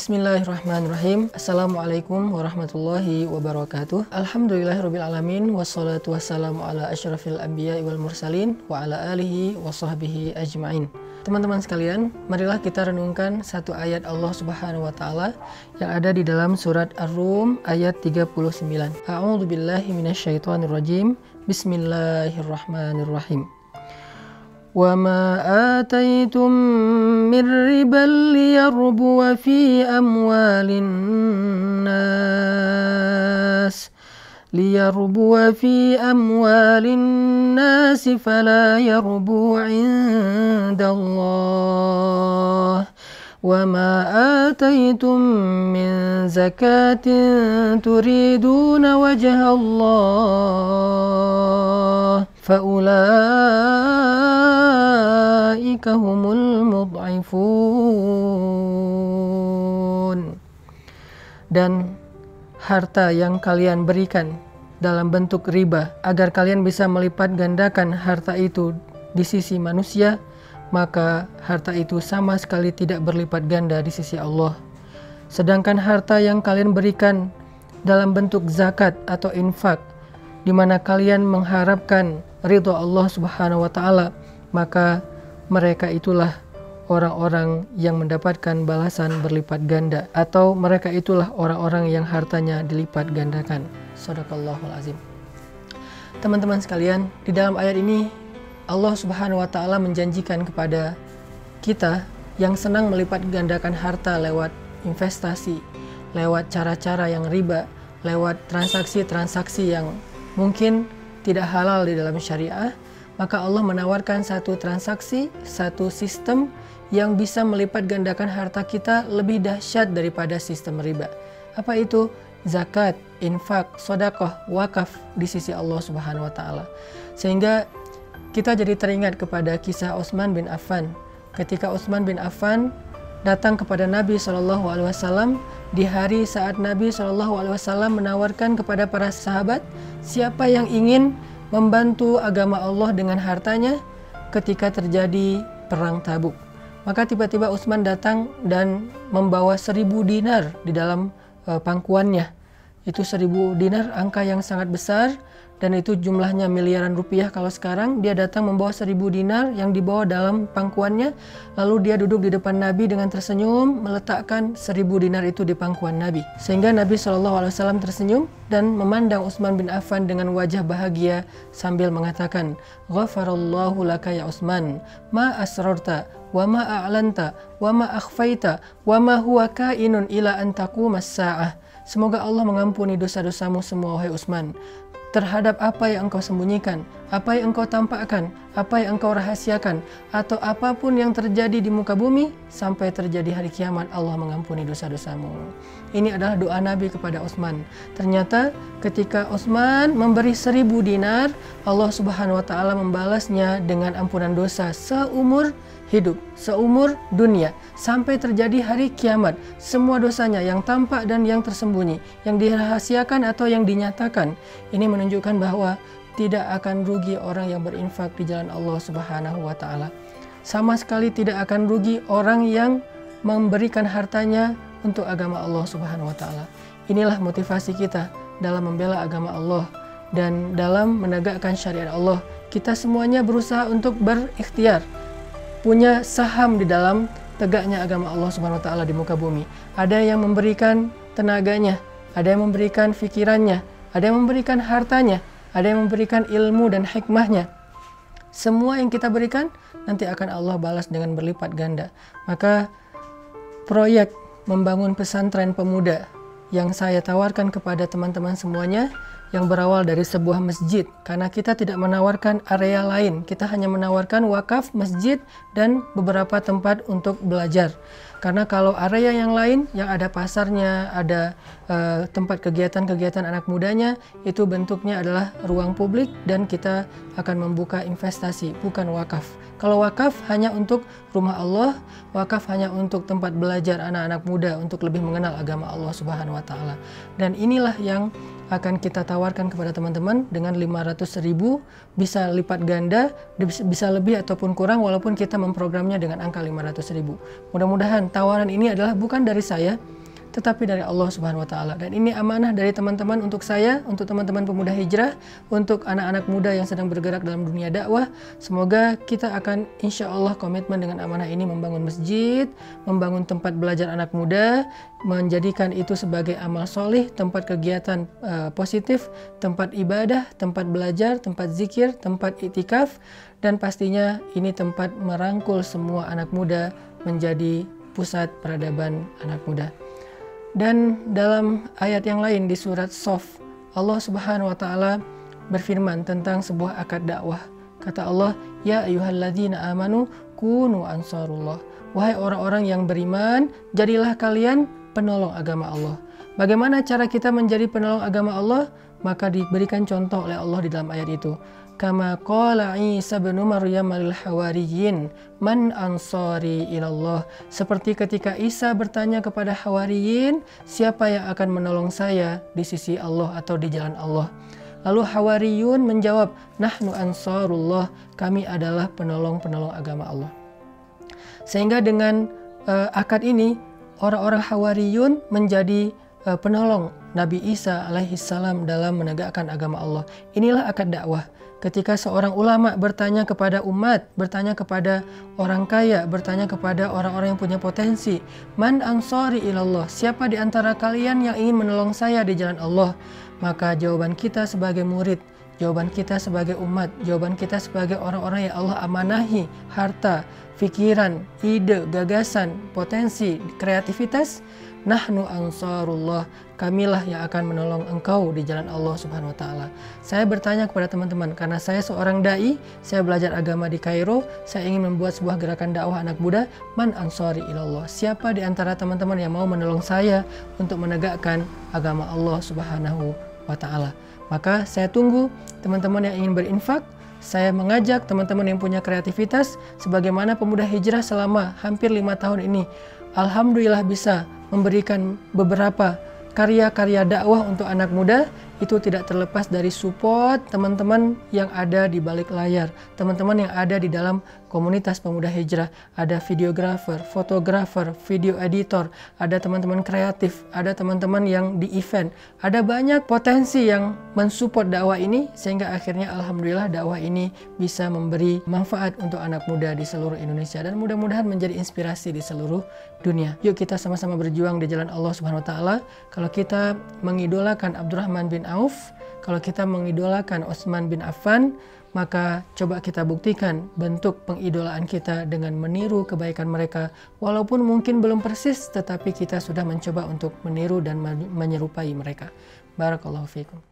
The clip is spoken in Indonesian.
Bismillahirrahmanirrahim. Assalamualaikum warahmatullahi wabarakatuh. Alhamdulillahirrabbilalamin Wassalatu wassalamu ala ashrafil anbiya wal mursalin Wa ala alihi wa sahbihi ajma'in. Teman-teman sekalian, marilah kita renungkan satu ayat Allah subhanahu wa ta'ala Yang ada di dalam surat Ar-Rum ayat 39 A'udhu billahi minasyaitonirrajim. Bismillahirrahmanirrahim وما آتيتم من ربا ليربو في أموال الناس ليربو في أموال الناس فلا يربو عند الله وما آتيتم من زكاة تريدون وجه الله فأولئك هم المضعفون dan harta yang kalian berikan dalam bentuk riba agar kalian bisa melipat gandakan harta itu di sisi manusia maka harta itu sama sekali tidak berlipat ganda di sisi Allah. Sedangkan harta yang kalian berikan dalam bentuk zakat atau infak, di mana kalian mengharapkan ridho Allah Subhanahu wa Ta'ala, maka mereka itulah orang-orang yang mendapatkan balasan berlipat ganda, atau mereka itulah orang-orang yang hartanya dilipat gandakan. Sadaqallahul azim. Teman-teman sekalian, di dalam ayat ini Allah Subhanahu wa taala menjanjikan kepada kita yang senang melipat gandakan harta lewat investasi, lewat cara-cara yang riba, lewat transaksi-transaksi yang mungkin tidak halal di dalam syariah, maka Allah menawarkan satu transaksi, satu sistem yang bisa melipat gandakan harta kita lebih dahsyat daripada sistem riba. Apa itu? Zakat, infak, sodakoh, wakaf di sisi Allah Subhanahu wa taala. Sehingga kita jadi teringat kepada kisah Utsman bin Affan. Ketika Utsman bin Affan datang kepada Nabi Shallallahu Alaihi Wasallam di hari saat Nabi Shallallahu Alaihi Wasallam menawarkan kepada para sahabat siapa yang ingin membantu agama Allah dengan hartanya ketika terjadi perang Tabuk. Maka tiba-tiba Utsman datang dan membawa seribu dinar di dalam uh, pangkuannya. Itu seribu dinar angka yang sangat besar dan itu jumlahnya miliaran rupiah. Kalau sekarang dia datang membawa seribu dinar yang dibawa dalam pangkuannya lalu dia duduk di depan Nabi dengan tersenyum meletakkan seribu dinar itu di pangkuan Nabi. Sehingga Nabi SAW tersenyum dan memandang Utsman bin Affan dengan wajah bahagia sambil mengatakan ghafarallahu laka ya Utsman ma asrarta wa ma a'lanta wa akhfaita wa huwa kainun ila Semoga Allah mengampuni dosa-dosamu semua wahai Utsman terhadap apa yang engkau sembunyikan, apa yang engkau tampakkan, apa yang engkau rahasiakan, atau apa pun yang terjadi di muka bumi sampai terjadi hari kiamat Allah mengampuni dosa-dosamu. Ini adalah doa Nabi kepada Utsman. Ternyata ketika Utsman memberi seribu dinar, Allah Subhanahu wa taala membalasnya dengan ampunan dosa seumur hidup seumur dunia sampai terjadi hari kiamat. Semua dosanya yang tampak dan yang tersembunyi, yang dirahasiakan atau yang dinyatakan, ini menunjukkan bahwa tidak akan rugi orang yang berinfak di jalan Allah Subhanahu wa taala. Sama sekali tidak akan rugi orang yang memberikan hartanya untuk agama Allah Subhanahu wa taala. Inilah motivasi kita dalam membela agama Allah dan dalam menegakkan syariat Allah. Kita semuanya berusaha untuk berikhtiar punya saham di dalam tegaknya agama Allah Subhanahu wa taala di muka bumi. Ada yang memberikan tenaganya, ada yang memberikan pikirannya, ada yang memberikan hartanya, ada yang memberikan ilmu dan hikmahnya. Semua yang kita berikan nanti akan Allah balas dengan berlipat ganda. Maka proyek membangun pesantren pemuda yang saya tawarkan kepada teman-teman semuanya yang berawal dari sebuah masjid. Karena kita tidak menawarkan area lain kita hanya menawarkan wakaf masjid dan beberapa tempat untuk belajar. Karena kalau area yang lain yang ada pasarnya ada uh, tempat kegiatan-kegiatan anak mudanya itu bentuknya adalah ruang publik dan kita akan membuka investasi bukan wakaf. Kalau wakaf hanya untuk rumah Allah wakaf hanya untuk tempat belajar anak-anak muda untuk lebih mengenal agama Allah Subhanahu wa taala. Dan inilah yang akan kita tawarkan kepada teman-teman dengan 500 ribu bisa lipat ganda, bisa lebih ataupun kurang walaupun kita memprogramnya dengan angka 500 ribu. Mudah-mudahan tawaran ini adalah bukan dari saya, tetapi dari Allah Subhanahu wa taala. Dan ini amanah dari teman-teman untuk saya, untuk teman-teman pemuda hijrah, untuk anak-anak muda yang sedang bergerak dalam dunia dakwah. Semoga kita akan insya Allah komitmen dengan amanah ini membangun masjid, membangun tempat belajar anak muda, menjadikan itu sebagai amal solih, tempat kegiatan uh, positif, tempat ibadah, tempat belajar, tempat zikir, tempat itikaf, dan pastinya ini tempat merangkul semua anak muda menjadi pusat peradaban anak muda. Dan dalam ayat yang lain di surat Sof, Allah Subhanahu wa taala berfirman tentang sebuah akad dakwah. Kata Allah, "Ya ayyuhalladzina amanu kunu ansarullah." Wahai orang-orang yang beriman, jadilah kalian penolong agama Allah. Bagaimana cara kita menjadi penolong agama Allah? Maka diberikan contoh oleh Allah di dalam ayat itu. Kama qala Isa bin Maryam lil hawariyin man ansari ilallah? Seperti ketika Isa bertanya kepada hawariyin siapa yang akan menolong saya di sisi Allah atau di jalan Allah? Lalu hawariyun menjawab nahnu ansarullah kami adalah penolong-penolong agama Allah. Sehingga dengan uh, akad ini orang-orang hawariyun menjadi penolong Nabi Isa alaihissalam dalam menegakkan agama Allah inilah akad dakwah ketika seorang ulama bertanya kepada umat, bertanya kepada orang kaya, bertanya kepada orang-orang yang punya potensi, "Man ansari ilallah?" Siapa di antara kalian yang ingin menolong saya di jalan Allah? Maka jawaban kita sebagai murid, jawaban kita sebagai umat, jawaban kita sebagai orang-orang yang Allah amanahi harta, pikiran, ide, gagasan, potensi, kreativitas, nahnu ansarullah kamilah yang akan menolong engkau di jalan Allah Subhanahu wa taala. Saya bertanya kepada teman-teman karena saya seorang dai, saya belajar agama di Kairo, saya ingin membuat sebuah gerakan dakwah anak muda, man ansari ilallah. Siapa di antara teman-teman yang mau menolong saya untuk menegakkan agama Allah Subhanahu wa taala? Maka saya tunggu teman-teman yang ingin berinfak saya mengajak teman-teman yang punya kreativitas sebagaimana pemuda hijrah selama hampir lima tahun ini. Alhamdulillah bisa memberikan beberapa karya-karya dakwah untuk anak muda itu tidak terlepas dari support teman-teman yang ada di balik layar, teman-teman yang ada di dalam komunitas pemuda hijrah. Ada videografer, fotografer, video editor, ada teman-teman kreatif, ada teman-teman yang di event. Ada banyak potensi yang mensupport dakwah ini sehingga akhirnya alhamdulillah dakwah ini bisa memberi manfaat untuk anak muda di seluruh Indonesia dan mudah-mudahan menjadi inspirasi di seluruh dunia. Yuk kita sama-sama berjuang di jalan Allah Subhanahu wa taala. Kalau kita mengidolakan Abdurrahman bin Auf, kalau kita mengidolakan Utsman bin Affan, maka coba kita buktikan bentuk pengidolaan kita dengan meniru kebaikan mereka walaupun mungkin belum persis tetapi kita sudah mencoba untuk meniru dan menyerupai mereka. Barakallahu fiikum.